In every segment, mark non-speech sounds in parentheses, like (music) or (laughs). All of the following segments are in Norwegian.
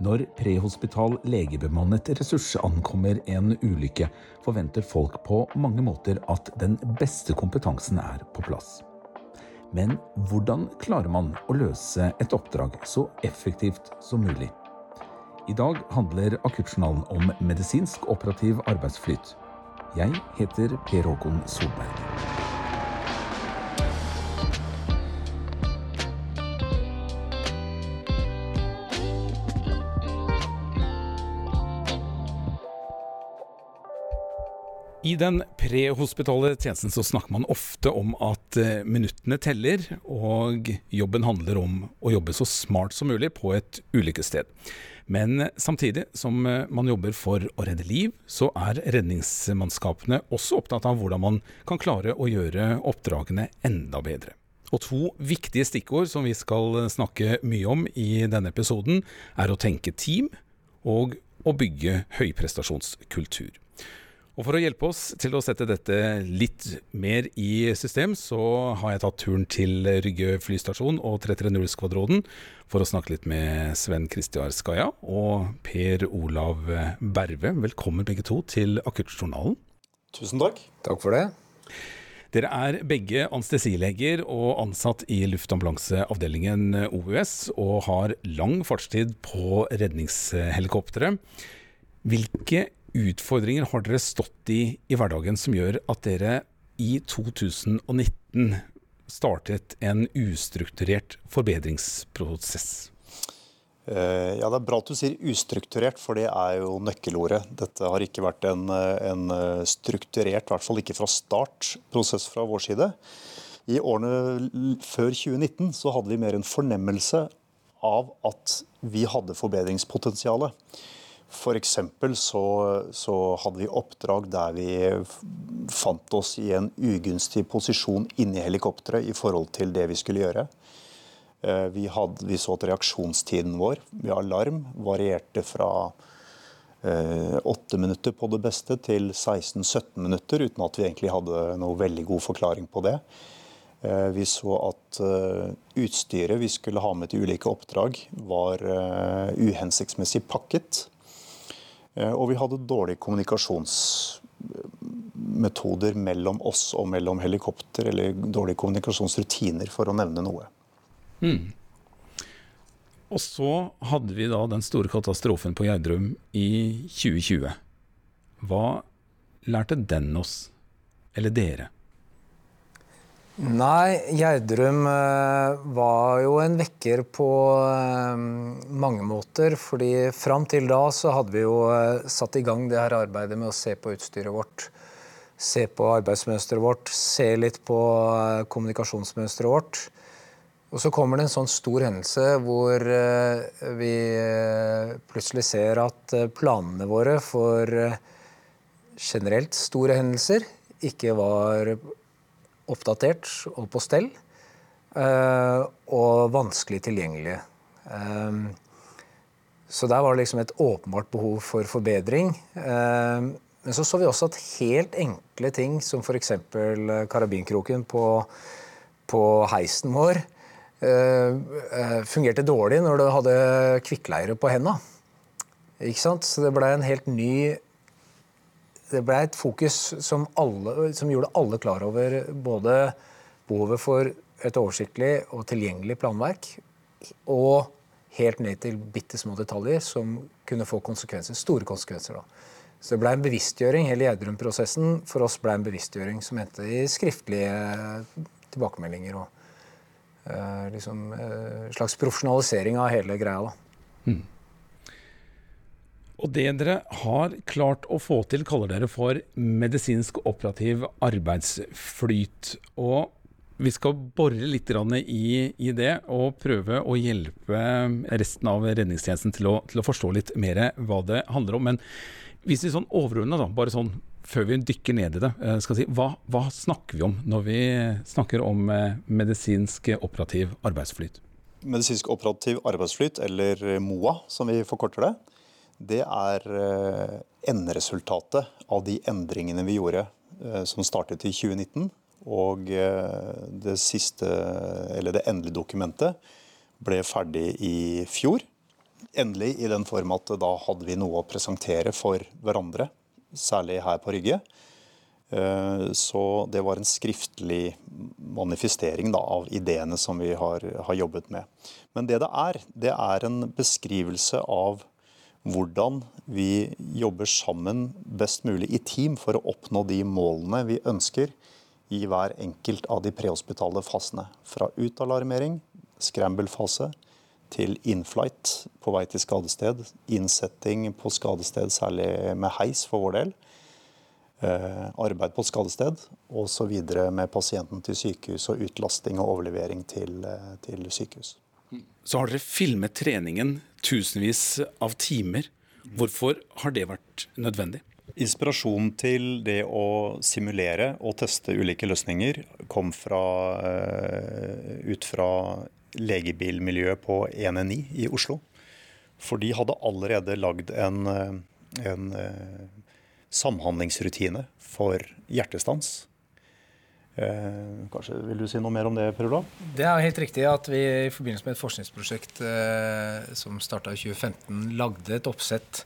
Når prehospital legebemannet ressurs ankommer en ulykke, forventer folk på mange måter at den beste kompetansen er på plass. Men hvordan klarer man å løse et oppdrag så effektivt som mulig? I dag handler Akuttjournalen om medisinsk operativ arbeidsflyt. Jeg heter Per Håkon Solberg. I den prehospitale tjenesten så snakker man ofte om at eh, minuttene teller, og jobben handler om å jobbe så smart som mulig på et ulykkessted. Men samtidig som eh, man jobber for å redde liv, så er redningsmannskapene også opptatt av hvordan man kan klare å gjøre oppdragene enda bedre. Og to viktige stikkord som vi skal snakke mye om i denne episoden, er å tenke team og å bygge høyprestasjonskultur. Og For å hjelpe oss til å sette dette litt mer i system, så har jeg tatt turen til Rygge flystasjon og 330-skvadronen for å snakke litt med Sven Kristiar Skaja og Per Olav Berve. Velkommen begge to til Akuttjournalen. Tusen takk. Takk for det. Dere er begge anestesileger og ansatt i luftambulanseavdelingen OUS, og har lang fartstid på redningshelikoptre. Hvilke utfordringer har dere stått i i hverdagen som gjør at dere i 2019 startet en ustrukturert forbedringsprosess? Eh, ja, Det er bra at du sier ustrukturert, for det er jo nøkkelordet. Dette har ikke vært en, en strukturert, i hvert fall ikke fra start, prosess fra vår side. I årene før 2019 så hadde vi mer en fornemmelse av at vi hadde forbedringspotensialet. F.eks. Så, så hadde vi oppdrag der vi fant oss i en ugunstig posisjon inni helikopteret i forhold til det vi skulle gjøre. Eh, vi, hadde, vi så at reaksjonstiden vår ved alarm varierte fra eh, åtte minutter på det beste til 16-17 minutter, uten at vi egentlig hadde noe veldig god forklaring på det. Eh, vi så at utstyret vi skulle ha med til ulike oppdrag, var uhensiktsmessig pakket. Eh, og vi hadde dårlige kommunikasjonsmetoder mellom oss og mellom helikopter, eller dårlige kommunikasjonsrutiner, for å nevne noe. Mm. Og så hadde vi da den store katastrofen på Gjerdrum i 2020. Hva lærte den oss, eller dere? Nei, Gjerdrum eh, var jo en vekker på eh, mange måter. fordi fram til da så hadde vi jo eh, satt i gang det her arbeidet med å se på utstyret vårt. Se på arbeidsmønsteret vårt, se litt på kommunikasjonsmønsteret vårt. Og så kommer det en sånn stor hendelse hvor vi plutselig ser at planene våre for generelt store hendelser ikke var oppdatert og på stell. Eh, og vanskelig tilgjengelige. Eh, så der var det liksom et åpenbart behov for forbedring. Eh, men så så vi også at helt enkle ting som f.eks. karabinkroken på, på heisen vår fungerte dårlig når du hadde kvikkleire på henda. Så det ble en helt ny det ble et fokus som, alle, som, gjorde alle klar over både behovet for et oversiktlig og tilgjengelig planverk, og helt ned til bitte små detaljer som kunne få konsekvenser, store konsekvenser. Da. Så det ble en bevisstgjøring, hele Gjerdrum-prosessen for oss ble en bevisstgjøring som endte i skriftlige tilbakemeldinger og uh, liksom, uh, slags profesjonalisering av hele greia. da. Mm. Og det dere har klart å få til, kaller dere for medisinsk operativ arbeidsflyt. Og vi skal bore litt i, i, det og prøve å hjelpe resten av redningstjenesten til å, til å, forstå litt mer hva det handler om. Men hvis vi sånn overordna, bare sånn før vi dykker ned i det, eh, skal si, hva, hva snakker vi om når vi snakker om eh, medisinsk operativ arbeidsflyt? Medisinsk operativ arbeidsflyt, eller MOA som vi forkorter det, det er eh, enderesultatet av de endringene vi gjorde eh, som startet i 2019. Og eh, det siste, eller det endelige dokumentet ble ferdig i fjor. endelig i den form at da hadde vi noe å presentere for hverandre, særlig her på Rygge. Så det var en skriftlig manifestering da, av ideene som vi har, har, jobbet med. Men det det er, det er en beskrivelse av hvordan vi jobber sammen best mulig i team for å oppnå de målene vi ønsker i hver enkelt av de prehospitale fasene. Fra utalarmering, scramble-fase, til inflight på vei til skadested, innsetting på skadested, særlig med heis for vår del, eh, arbeid på skadested osv. med pasienten til sykehus og utlasting og overlevering til, eh, til sykehus. Så har dere filmet treningen tusenvis av timer. Hvorfor har det vært nødvendig? Inspirasjonen til det å simulere og teste ulike løsninger kom fra, eh, ut fra legebilmiljøet på 119 i Oslo. For de hadde allerede lagd en, eh, en eh, samhandlingsrutine for hjertestans. Eh, kanskje Vil du si noe mer om det, Per Olav? Det er helt riktig at vi i forbindelse med et forskningsprosjekt eh, som starta i 2015, lagde et oppsett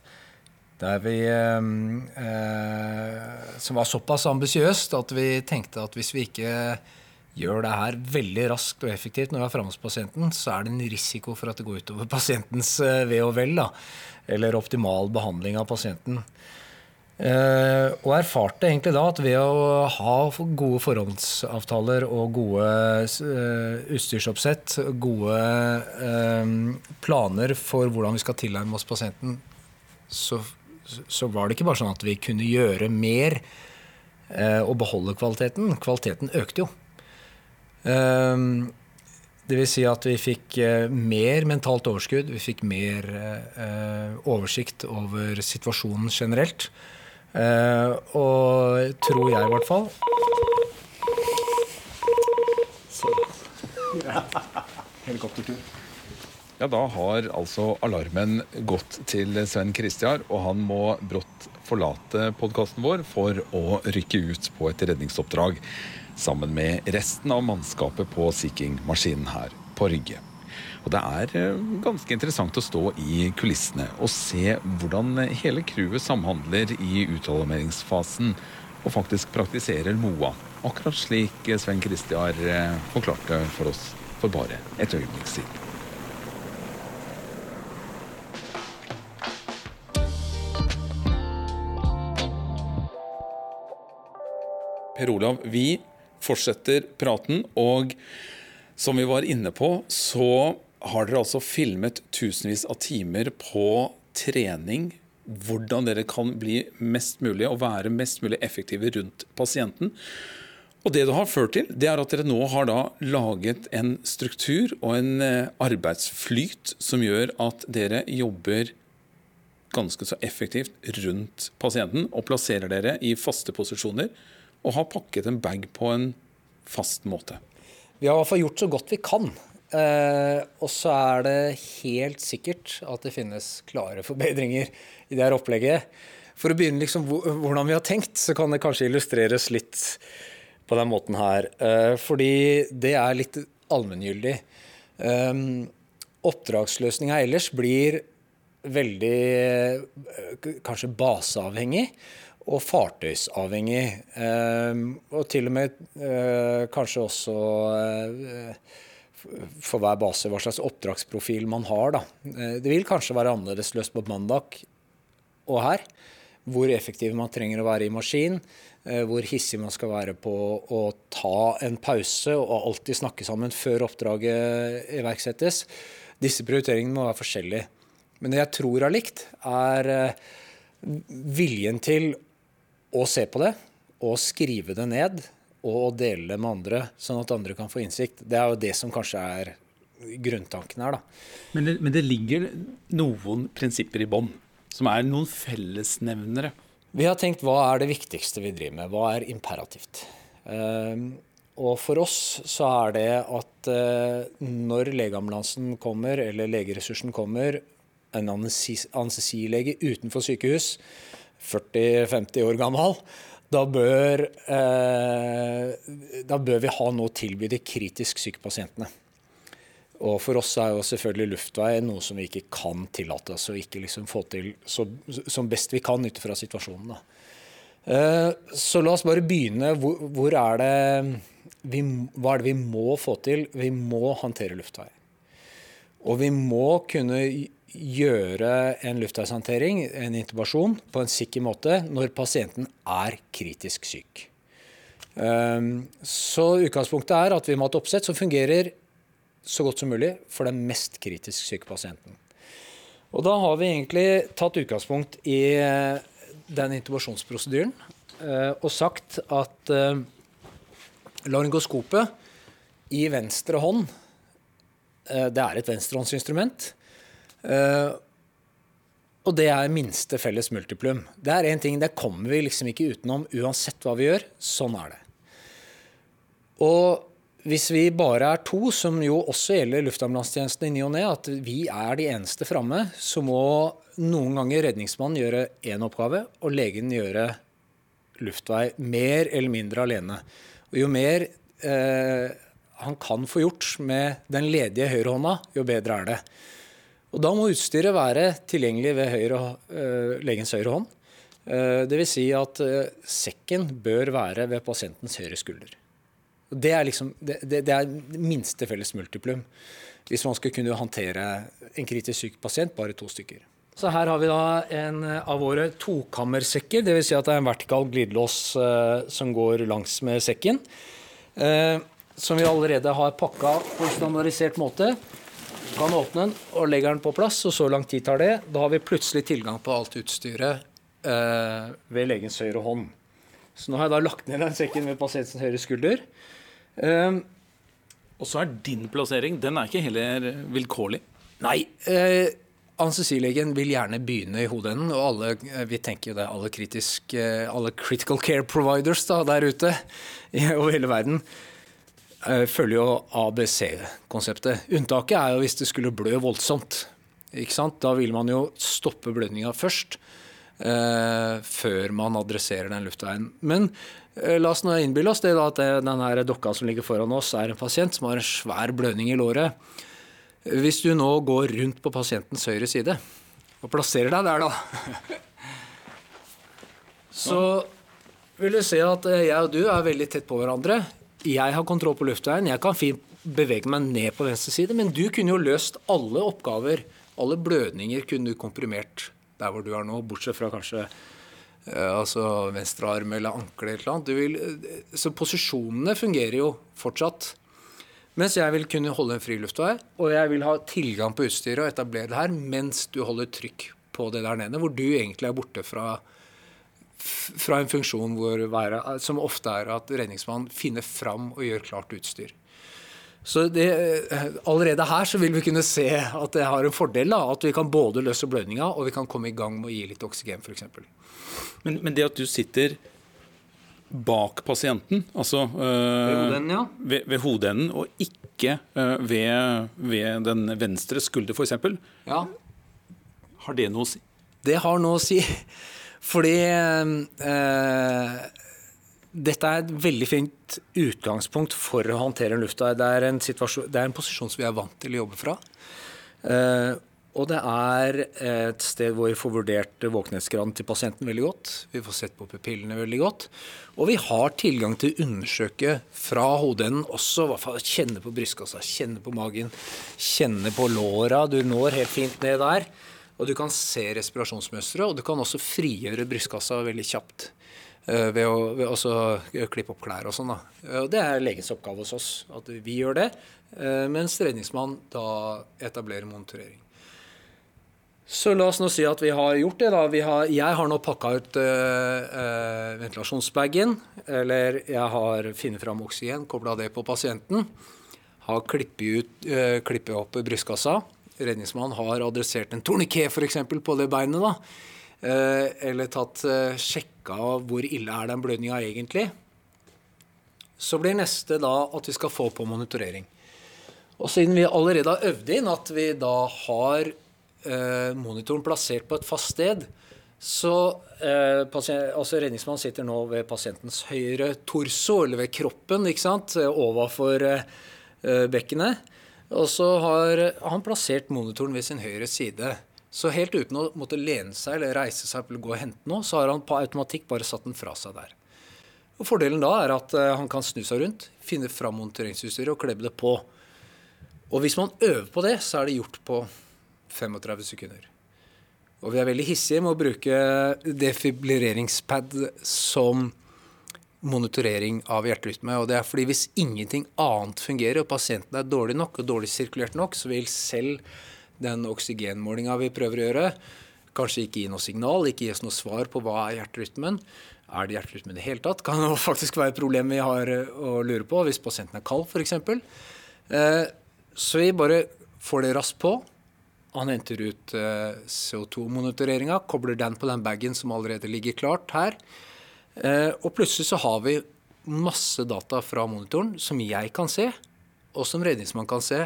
der vi, eh, som var såpass ambisiøst at vi tenkte at hvis vi ikke gjør det her veldig raskt og effektivt når vi er framme hos pasienten, så er det en risiko for at det går utover (laughs) pasientens eh, ve og vel. Da, eller optimal behandling av pasienten. Eh, og erfarte egentlig da at ved å ha gode forhåndsavtaler og gode eh, utstyrsoppsett, gode eh, planer for hvordan vi skal tilnærme oss pasienten, så, så, var det ikke bare sånn at vi kunne gjøre mer og beholde kvaliteten. Kvaliteten økte jo. Det vil si at vi fikk mer mentalt overskudd, vi fikk mer oversikt over situasjonen generelt. Eh, og tror jeg, i hvert fall. Helikoptertur. Ja, Da har altså alarmen gått til Sven Kristiar, og han må brått forlate podkasten vår for å rykke ut på et redningsoppdrag sammen med resten av mannskapet på Sea King-maskinen her på Rygge. Og Det er eh, ganske interessant å stå i kulissene og se hvordan hele crewet samhandler i uttalemeringsfasen og faktisk praktiserer MOA. Akkurat slik Sven Kristiar eh, forklarte for oss for bare et øyeblikk siden. Per Olav, vi fortsetter praten. Og som vi var inne på, så har dere altså filmet tusenvis av timer på trening. Hvordan dere kan bli mest mulig og være mest mulig effektive rundt pasienten. Og Det det har ført til, det er at dere nå har da laget en struktur og en eh, arbeidsflyt som gjør at dere jobber ganske så effektivt rundt pasienten og plasserer dere i faste posisjoner og har pakket en bag på en fast måte. Vi har i hvert fall gjort så godt vi kan. Eh, og så er det helt sikkert at det finnes klare forbedringer i det her opplegget. For å begynne liksom hvordan vi har tenkt, så kan det kanskje illustreres litt på den måten her. Eh, fordi det er litt allmenngyldig. Eh, Oppdragsløsninga ellers blir veldig kanskje baseavhengig og fartøysavhengig. Ehm, og til og med eh, kanskje også for hver base hva slags oppdragsprofil man har. Da. Eh, det vil kanskje være annerledes løst på mandag og her. Hvor effektiv man trenger å være i maskin. Hvor hissig man skal være på å ta en pause og alltid snakke sammen før oppdraget iverksettes. Disse prioriteringene må være forskjellige. Men det jeg tror har likt, er viljen til å se på det og skrive det ned og dele det med andre, sånn at andre kan få innsikt. Det er jo det som kanskje er grunntanken her. da. Men det, men det ligger noen prinsipper i bånn, som er noen fellesnevnere? Vi har tenkt hva er det viktigste vi driver med? Hva er imperativt? Uh, og for oss så er det at uh, når legeambulansen kommer, eller legeressursen kommer, en anestesilege utenfor sykehus, 40-50 år gammel, da bør, eh, da bør, vi ha noe å tilby de kritisk syke pasientene. Og for oss er jo selvfølgelig luftvei noe som vi ikke kan tillate oss å ikke liksom få til så, som best vi kan ut fra situasjonen. Da. Eh, så la oss bare begynne. Hvor, hvor er det vi, hva er det vi må få til? Vi må håndtere luftvei. Og vi må kunne gjøre en luftveishåndtering, en intubasjon, på en sikker måte når pasienten er kritisk syk. Eh, så utgangspunktet er at vi må ha et oppsett som fungerer så godt som mulig for den mest kritisk syke pasienten. Og da har vi egentlig tatt utgangspunkt i eh, den intubasjonsprosedyren eh, og sagt at eh, laryngoskopet i venstre hånd det er et venstrehåndsinstrument. Og det er minste felles multiplum. Det er én ting, det kommer vi liksom ikke utenom uansett hva vi gjør. Sånn er det. Og hvis vi bare er to, som jo også gjelder luftambulansetjenesten i ny og ne, at vi er de eneste framme, så må noen ganger redningsmannen gjøre én oppgave, og legen gjøre luftvei mer eller mindre alene. Og jo mer eh, han kan få gjort med den ledige høyrehånda, jo bedre er det. Og da må utstyret være tilgjengelig ved høyre, eh, legens høyre hånd. Eh, Dvs. Si at eh, sekken bør være ved pasientens høyre skulder. Det er liksom det, det, det er minste felles multiplum. Hvis man skal kunne håndtere en kritisk syk pasient, bare to stykker. Så her har vi da en av våre tokammersekker, dvs. Si at det er en vertikal glidelås uh, som går langs med sekken. Uh, som vi allerede har pakka på standardisert måte. Kan åpne den og legge den på plass, og så lang tid tar det. Da har vi plutselig tilgang på alt utstyret eh, ved legens høyre hånd. Så nå har jeg da lagt ned den sekken ved pasientens høyre skulder. Eh, og så er din plassering Den er ikke heller vilkårlig? Nei. Eh, Anestesilegen vil gjerne begynne i hodeenden, og alle, eh, vi tenker jo det, alle, kritisk, eh, alle critical care providers da, der ute over hele verden følger jo ABC-konseptet. Unntaket er jo hvis det skulle blø voldsomt. Ikke sant? Da vil man jo stoppe blødninga først, eh, før man adresserer den luftveien. Men Eh, la oss nå innbille oss det da, at denne dokka som ligger foran oss, er en pasient som har en svær blødning i låret. Hvis du nå går rundt på pasientens høyre side og plasserer deg der, da (laughs) Så vil du se at eh, jeg og du er veldig tett på hverandre. Jeg har kontroll på luftveien. Jeg kan fint bevege meg ned på venstre side, men du kunne jo løst alle oppgaver. Alle blødninger kunne du komprimert der hvor du er nå, bortsett fra kanskje Eh, altså venstre arm eller ankle eller noe annet. Eh, så posisjonene fungerer jo fortsatt. Mens jeg vil kunne holde en fri luftvei, og jeg vil ha tilgang på utstyret og etablere det her mens du holder trykk på det der nede, hvor du egentlig er borte fra, fra en funksjon være, som ofte er at redningsmannen finner fram og gjør klart utstyr. Så det, eh, Allerede her så vil vi kunne se at det har en fordel. da, At vi kan både løse blødninga og vi kan komme i gang med å gi litt oksygen f.eks. Men, men det at du sitter bak pasienten, altså øh, ved, hodeenden, ja. ved, ved hodeenden, og ikke øh, ved, ved, den venstre skulder f.eks., ja. har det noe å si? Det har noe å si. Fordi eh, dette er et veldig fint utgangspunkt for å håndtere lufta. Det er en, det er en posisjon som vi er vant til å jobbe fra. Eh, og det er et sted hvor vi får vurdert våkenhetsgraden til pasienten veldig godt. Vi får sett på pupillene veldig godt. Og vi har tilgang til å undersøke fra hodeenden også, kjenne på brystkassa, kjenne på magen, kjenne på låra. Du når helt fint ned der. Og du kan se respirasjonsmønsteret, og du kan også frigjøre brystkassa veldig kjapt. Eh, ved å, ved å klippe opp klær og sånn. Og det er legens oppgave hos oss, at vi gjør det. Eh, mens redningsmann da etablerer monitorering. Så la oss nå si at vi har gjort det. da. Har, jeg har nå pakka ut øh, ventilasjonsbagen. Eller jeg har funnet fram oksygen, kobla det på pasienten. Har klippet, uh, klippet opp brystkassa. Redningsmannen har adressert en torniké f.eks. på det beinet. da. Uh, eller tatt sjekka hvor ille er den blødninga egentlig. Så blir neste da at vi skal få på monitorering. Og siden vi allerede har øvd inn at vi da har eh, monitoren plassert på et fast sted, så eh, altså Redningsmannen sitter nå ved pasientens høyre torso, eller ved kroppen, ikke sant, overfor eh, bekkenet. Og så har han plassert monitoren ved sin høyre side. Så helt uten å måtte lene seg eller reise seg eller gå og hente noe, så har han på automatikk bare satt den fra seg der. Og Fordelen da er at eh, han kan snu seg rundt, finne fram monteringsutstyret og klebbe det på. Og hvis man øver på det, så er det gjort på 35 sekunder. Og vi er veldig hissige med å bruke defibrilleringspad som monitorering av hjerterytme. Og det er fordi hvis ingenting annet fungerer, og pasienten er dårlig nok og dårlig sirkulert nok, så vil selv den oksygenmålinga vi prøver å gjøre, kanskje ikke gi noe signal, ikke gi oss noe svar på hva er hjerterytmen. Er det hjerterytme i det hele tatt? Kan det (laughs) faktisk være et problem vi har eh, å lure på hvis pasienten er kald, f.eks. Eh, så vi bare får det raskt på. Han henter ut eh, CO2-monitoreringa, kobler den på den bagen som allerede ligger klart her. Eh, og plutselig så har vi masse data fra monitoren som jeg kan se, og som redningsmann kan se,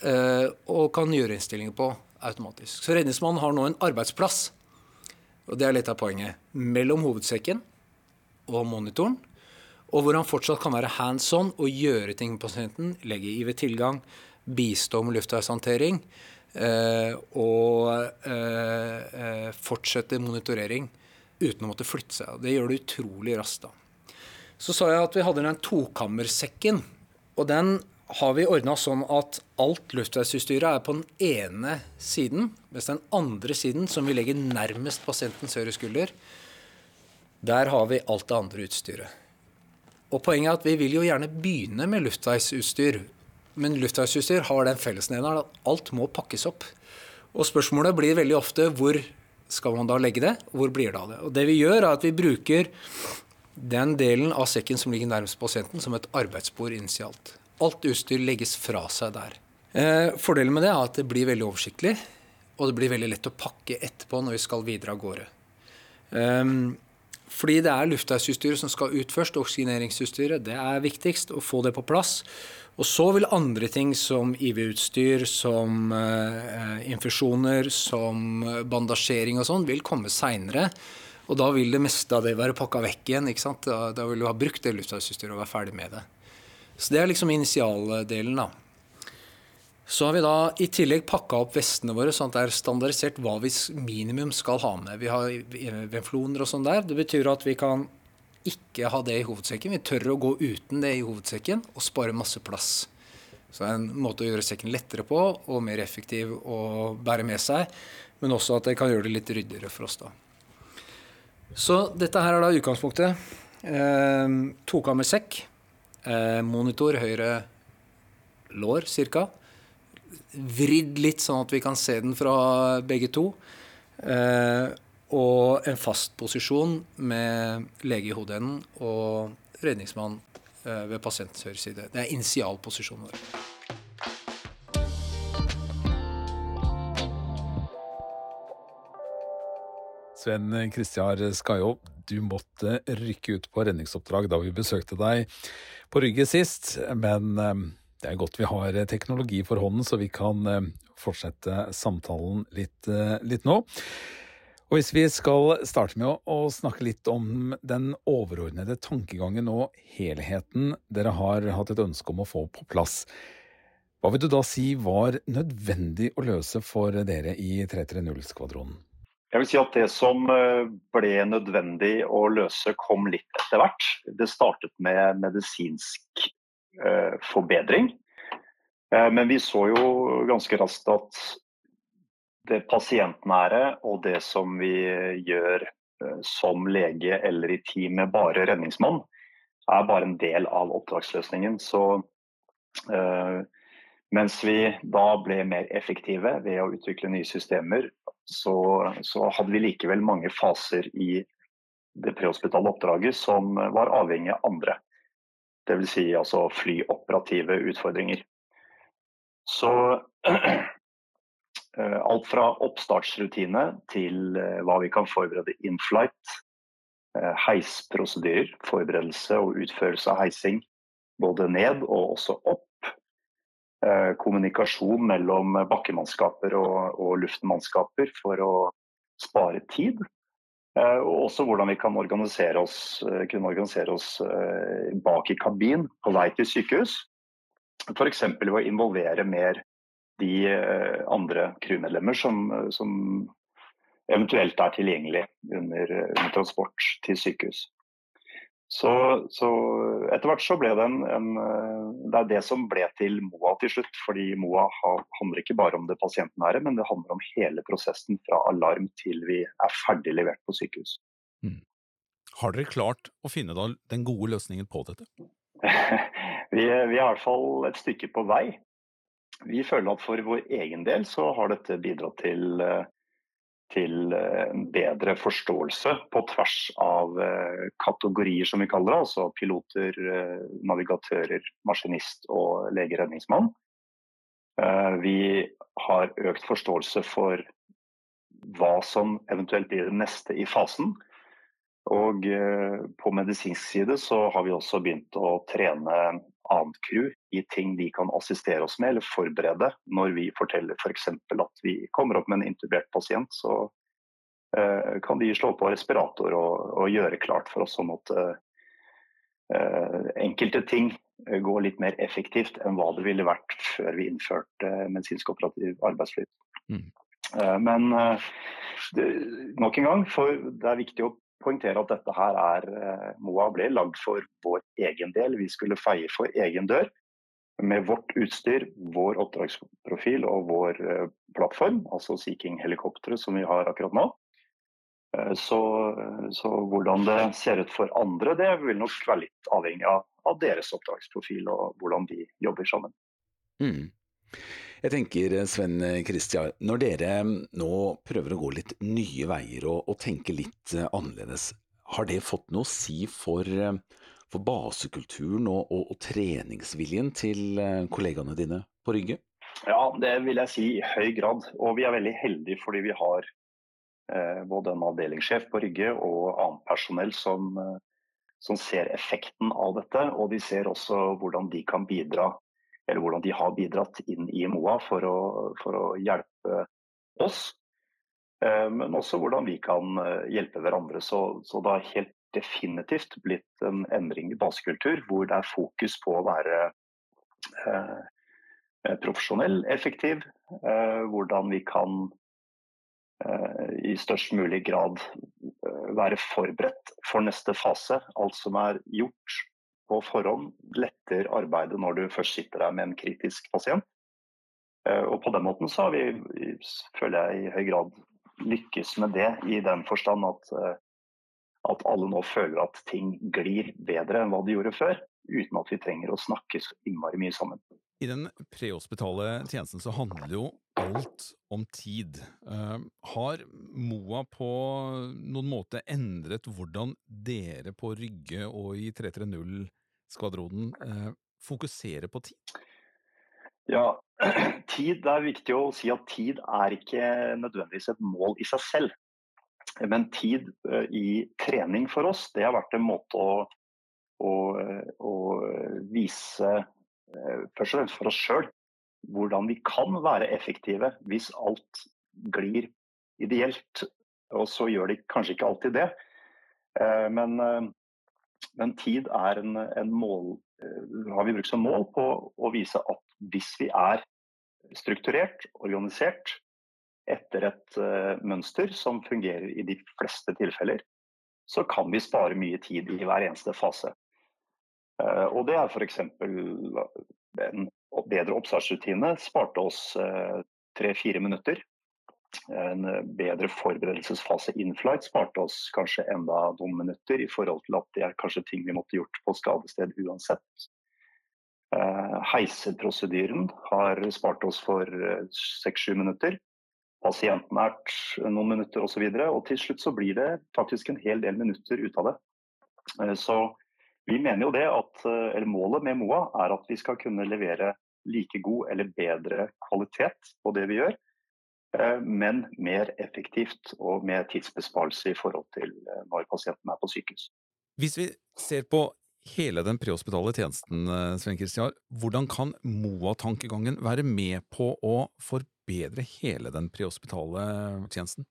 eh, og kan gjøre innstillinger på automatisk. Så redningsmannen har nå en arbeidsplass, og det er litt av poenget, mellom hovedsekken og monitoren, og hvor han fortsatt kan være hands on og gjøre ting med pasienten, legge IV-tilgang, bistå med luftveishåndtering. Eh, og fortsette monitorering uten å måtte flytte seg. Det gjør det utrolig raskt. da. Så sa jeg at vi hadde den tokammersekken. Og den har vi ordna sånn at alt luftveisutstyret er på den ene siden, mens den andre siden, som vi legger nærmest pasientens høyre skulder, der har vi alt det andre utstyret. Og Poenget er at vi vil jo gjerne begynne med luftveisutstyr. Men luftveisutstyr har den fellesnevneren at alt må pakkes opp. Og spørsmålet blir veldig ofte hvor skal man da legge det? Hvor blir det av det? Og det vi gjør, er at vi bruker den delen av sekken som ligger nærmest pasienten, som et arbeidsbord initialt. Alt utstyr legges fra seg der. Eh, fordelen med det er at det blir veldig oversiktlig, og det blir veldig lett å pakke etterpå når vi skal videre av gårde. Eh, fordi det er luftveisutstyret som skal ut først, oksygeneringsutstyret. Det er viktigst å få det på plass. Og så vil andre ting som IV-utstyr, som uh, infusjoner, som bandasjering og sånn, vil komme seinere. Og da vil det meste av det være pakka vekk igjen. ikke sant? Da, da vil du ha brukt det lufthavsutstyret og være ferdig med det. Så det er liksom initialdelen, da. Så har vi da i tillegg pakka opp vestene våre sånn at det er standardisert hva vi minimum skal ha med. Vi har venfloner og sånn der. Det betyr at vi kan ikke ha det i hovedsekken. Vi tør å gå uten det i hovedsekken og spare masse plass. Så det er en måte å gjøre sekken lettere på og mer effektiv å bære med seg. Men også at det kan gjøre det litt ryddigere for oss, da. Så dette her er da utgangspunktet. Eh, Tokammersekk. Eh, monitor høyre lår ca. Vridd litt sånn at vi kan se den fra begge to. Eh, og en fast posisjon med lege i hodeenden og redningsmann eh, ved pasientens høyre side. Det er initialposisjonen vår. Sven Kristiar Skajå, du måtte rykke ut på redningsoppdrag da vi besøkte deg på Rygge sist, men eh, det er godt vi har teknologi for hånden, så vi kan eh, fortsette samtalen litt, litt nå. Og Hvis vi skal starte med å, snakke litt om den overordnede tankegangen og helheten dere har hatt et ønske om å få på plass, hva vil du da si var nødvendig å løse for dere i 330-skvadronen? Jeg vil si at Det som eh, ble nødvendig å løse, kom litt etter hvert. Det startet med medisinsk eh, forbedring. Eh, men vi så jo ganske raskt at det pasientnære og det som vi gjør eh, som lege eller i team med bare redningsmann, er bare en del av oppdragsløsningen. Så øh, mens vi da ble mer effektive ved å utvikle nye systemer, så, så hadde vi likevel mange faser i det prehospitale oppdraget som var avhengig av andre. Dvs. Si altså flyoperative utfordringer. Så Eh, (clears throat) alt fra oppstartsrutine til eh, hva vi kan forberede in flight. Eh, heisprosedyrer, forberedelse og utførelse av heising både ned og også opp. Kommunikasjon mellom bakkemannskaper og, og luftmannskaper for å spare tid. Og også hvordan vi kan organisere oss, kunne organisere oss bak i kabin på vei til sykehus. F.eks. ved å involvere mer de andre crewmedlemmer som, som eventuelt er tilgjengelig under, under transport til sykehus. Så, så, etter hvert så ble det en, en, Det er det som ble til MOA til slutt. Fordi MOA handler ikke bare om det pasientnære, men det handler om hele prosessen fra alarm til vi er ferdig levert på sykehus. Mm. Har dere klart å finne den gode løsningen på dette? (laughs) vi, vi, er i hvert fall et stykke på vei. Vi føler at for vår egen del så har dette bidratt til uh, til eh, en bedre forståelse på tvers av eh, kategorier, som vi kaller det. Altså piloter, eh, navigatører, maskinist og lege-redningsmann. Vi har økt forståelse for hva som eventuelt blir det neste i fasen. Og på medisinsk side så har vi også begynt å trene annet crew i ting de kan assistere oss med eller forberede. Når vi forteller f.eks. For at vi kommer opp med en intubert pasient, så uh, kan de slå på respirator og, og, gjøre klart for oss sånn at uh, enkelte ting går litt mer effektivt enn hva det ville vært før vi innførte medisinsk operativ arbeidsflyt. Mm. Men nok en gang, for det er viktig å poengtere at dette her er eh, Moa ble lagd for vår egen del. Vi skulle feie for egen dør med vårt utstyr, vår oppdragsprofil og vår eh, plattform, altså Sea King-helikopteret som vi har akkurat nå. Eh, så, så, hvordan det ser ut for andre, det vil nok være litt avhengig av, av deres oppdragsprofil og hvordan de jobber sammen. Mm. Jeg tenker Sven Kristian, når dere nå prøver å gå litt nye veier og, og tenke litt eh, annerledes, har det fått noe å si for, eh, for basekulturen og, og, og, treningsviljen til eh, kollegaene dine på Rygge? Ja, det vil jeg si i høy grad. Og vi er veldig heldige fordi vi har eh, både en avdelingssjef på Rygge og annet personell som, som ser effekten av dette. Og de ser også hvordan de kan bidra eller hvordan de har bidratt inn i MOA for å, for å hjelpe oss. Eh, men også hvordan vi kan eh, hjelpe hverandre. Så, så, det har helt definitivt blitt en endring i basekultur hvor det er fokus på å være eh, profesjonell, effektiv. Eh, hvordan vi kan eh, i størst mulig grad eh, være forberedt for neste fase. Alt som er gjort på forhånd letter arbeidet når du først sitter der med en kritisk pasient. Eh, og på den måten så har vi, føler jeg, i høy grad lykkes med det, i den forstand at, eh, at alle nå føler at ting glir bedre enn hva de gjorde før, uten at vi trenger å snakke så innmari mye sammen. I den prehospitale tjenesten så handler jo alt om tid. Uh, har Moa på noen måte endret hvordan dere på Rygge og i 330 skvadronen eh, fokusere på tid? Ja, (clears throat) tid, Det er viktig å si at tid er ikke nødvendigvis et mål i seg selv. Men tid uh, i trening for oss, det har vært en måte å, å, å vise uh, først og fremst for oss sjøl hvordan vi kan være effektive hvis alt glir ideelt. Og så gjør de kanskje ikke alltid det. Men men tid er en, en mål, eh, har vi brukt som mål på å vise at hvis vi er strukturert, organisert, etter et uh, mønster som fungerer i de fleste tilfeller, så kan vi spare mye tid i hver eneste fase. Uh, og det er f.eks. en bedre oppstartsrutine sparte oss tre-fire uh, minutter en bedre forberedelsesfase in-flight sparte oss kanskje enda noen minutter, i forhold til at det er kanskje ting vi måtte gjort på skadested uansett. Eh, heiseprosedyren har spart oss for eh, seks-sju minutter. Pasientnært noen minutter osv. Og, så og til slutt så blir det faktisk en hel del minutter ut av det. Eh, så vi mener jo det at, eller Målet med MOA er at vi skal kunne levere like god eller bedre kvalitet på det vi gjør Eh, men mer effektivt og med tidsbesparelse i forhold til eh, når pasienten er på sykehus. Hvis vi ser på hele den prehospitale tjenesten, eh, Sven Kristian, hvordan kan MOA-tankegangen være med på å forbedre hele den prehospitale tjenesten?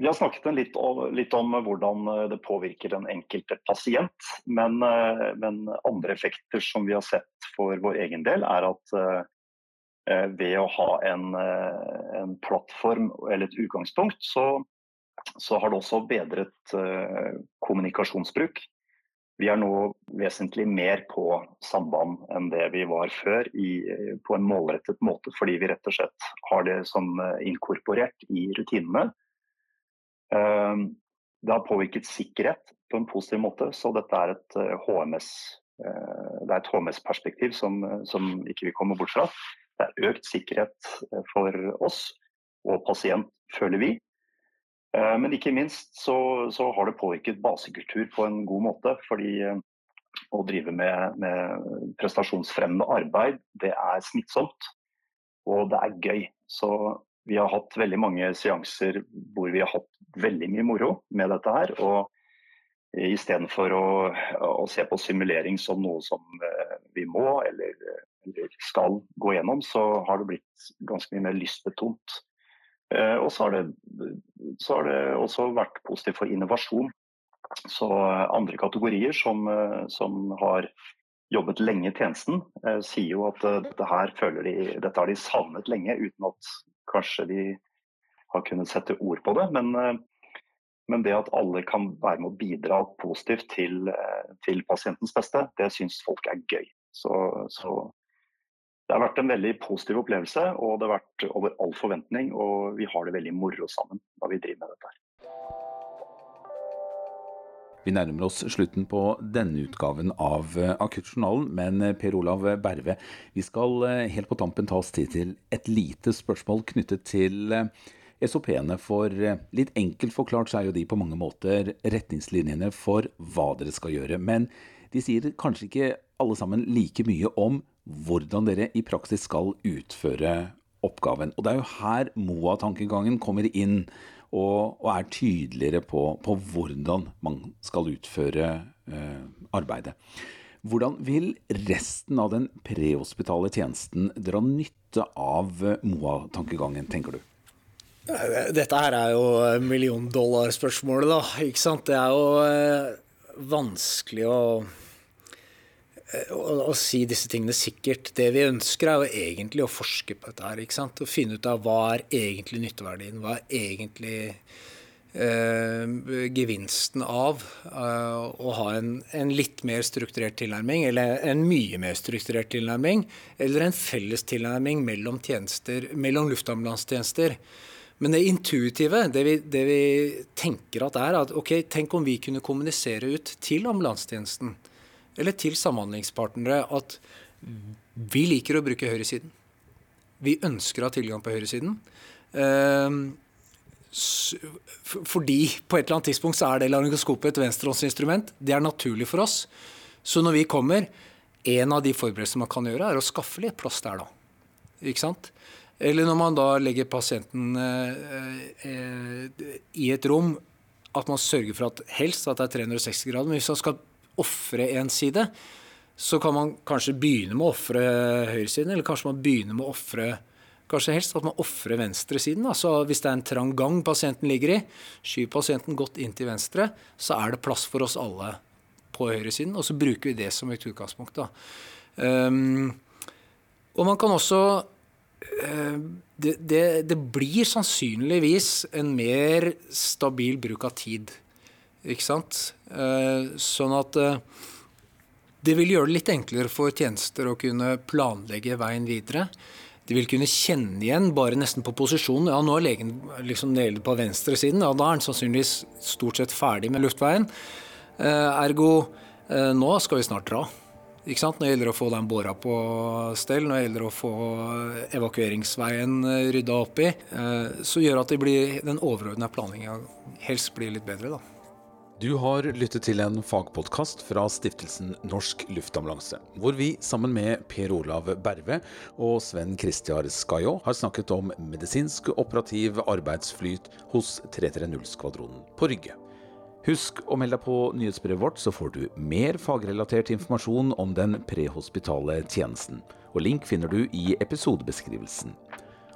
Vi har snakket litt om, litt om, hvordan det påvirker den enkelte pasient. Men, men, andre effekter som vi har sett for vår egen del, er at ved å ha en, en plattform eller et utgangspunkt, så, så har det også bedret kommunikasjonsbruk. Vi er nå vesentlig mer på samband enn det vi var før, i, på en målrettet måte, fordi vi rett og slett har det som eh, inkorporert i rutinene. Ehm, det har påvirket sikkerhet på en positiv måte, så dette er et eh, er HMS-perspektiv som, som ikke vi kommer bort fra. Det er økt sikkerhet eh, for oss og pasient, føler vi. Eh, men ikke minst så, så, har det påvirket basekultur på en god måte. Fordi eh, å drive med, med prestasjonsfremmende arbeid, det er smittsomt. Og det er gøy. Så vi har hatt veldig mange seanser hvor vi har hatt veldig mye moro med dette her. Og istedenfor å, å se på simulering som noe som vi må eller skal gå gjennom, så har det blitt ganske mye mer lystbetont. Eh, og så har, det, så har, det, også vært positivt for innovasjon. Så eh, andre kategorier som, eh, som har jobbet lenge i tjenesten, sier jo at dette her føler de, dette har de savnet lenge, uten at kanskje de har kunnet sette ord på det. Men, men det at alle kan være med å bidra positivt til, til pasientens beste, det syns folk er gøy. Så, så det har vært en veldig positiv opplevelse, og det har vært over all forventning. Og vi har det veldig moro sammen når vi driver med dette. Vi nærmer oss slutten på denne utgaven av eh, Akuttjournalen, men eh, Per Olav Berve, vi skal eh, helt på tampen ta oss tid til et lite spørsmål knyttet til SOP-ene. For litt enkelt forklart så er jo de på mange måter retningslinjene for hva dere skal gjøre. Men de sier kanskje ikke alle sammen like mye om hvordan dere i praksis skal utføre oppgaven. Og Det er jo her MOA-tankegangen kommer inn og, og er tydeligere på, på, hvordan man skal utføre eh, arbeidet. Hvordan vil resten av den prehospitale tjenesten dra nytte av MOA-tankegangen, tenker du? Dette her er jo milliondollarspørsmålet, da. Ikke sant? Det er jo eh, vanskelig å Eh, å, å, si disse tingene sikkert. Det vi ønsker, er jo egentlig å forske på dette. her, ikke sant? Å finne ut av hva er egentlig nytteverdien. Hva er egentlig eh, gevinsten av eh, å ha en, en, litt mer strukturert tilnærming, eller en mye mer strukturert tilnærming, eller en felles tilnærming mellom, mellom luftambulansetjenester. Men det intuitive, det vi, det vi tenker at er at ok, tenk om vi kunne kommunisere ut til ambulansetjenesten eller til samhandlingspartnere at vi liker å bruke høyresiden. Vi ønsker å ha tilgang på høyresiden. Ehm, fordi på et eller annet tidspunkt så er det laryngoskopet et venstrehåndsinstrument. Det er naturlig for oss. Så når vi kommer, en av de forberedelsene man kan gjøre, er å skaffe litt plass der, da. Ikke sant? Eller når man da legger pasienten eh, eh, i et rom, at man sørger for at helst at det er 360 grader. Men hvis man skal ofre en side, så kan man kanskje begynne med å ofre høyresiden, eller kanskje man begynner med å ofre Kanskje helst at man ofrer venstresiden. Altså hvis det er en trang gang pasienten ligger i, skyv pasienten godt inn til venstre, så er det plass for oss alle på høyresiden. Og så bruker vi det som et utgangspunkt. Um, og man kan også uh, det, det, det, blir sannsynligvis en mer stabil bruk av tid. Ikke sant? Eh, sånn at eh, det vil gjøre det litt enklere for tjenester å kunne planlegge veien videre. De vil kunne kjenne igjen, bare nesten på posisjonen. Ja, nå er legen liksom nede på venstresiden. Ja, da er han sannsynligvis stort sett ferdig med luftveien. Eh, ergo nå skal vi snart dra. Ikke sant? Når det gjelder å få den båra på stell, når det gjelder å få evakueringsveien rydda opp i, så gjør at blir, den overordna planlegginga helst blir litt bedre. da. Du har lyttet til en fagpodkast fra stiftelsen Norsk Luftambulanse, hvor vi sammen med Per Olav Berve og Sven Kristiar Skajå har snakket om medisinsk operativ arbeidsflyt hos 330-skvadronen på Rygge. Husk å melde deg på nyhetsbrevet vårt, så får du mer fagrelatert informasjon om den prehospitale tjenesten. Og link finner du i episodebeskrivelsen.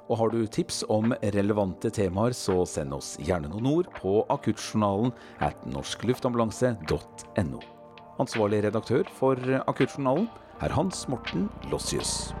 Og har du tips om relevante temaer, så send oss gjerne noen ord på akuttjournalen at norskluftambulanse.no. Ansvarlig redaktør for Akuttjournalen er Hans Morten Lossius.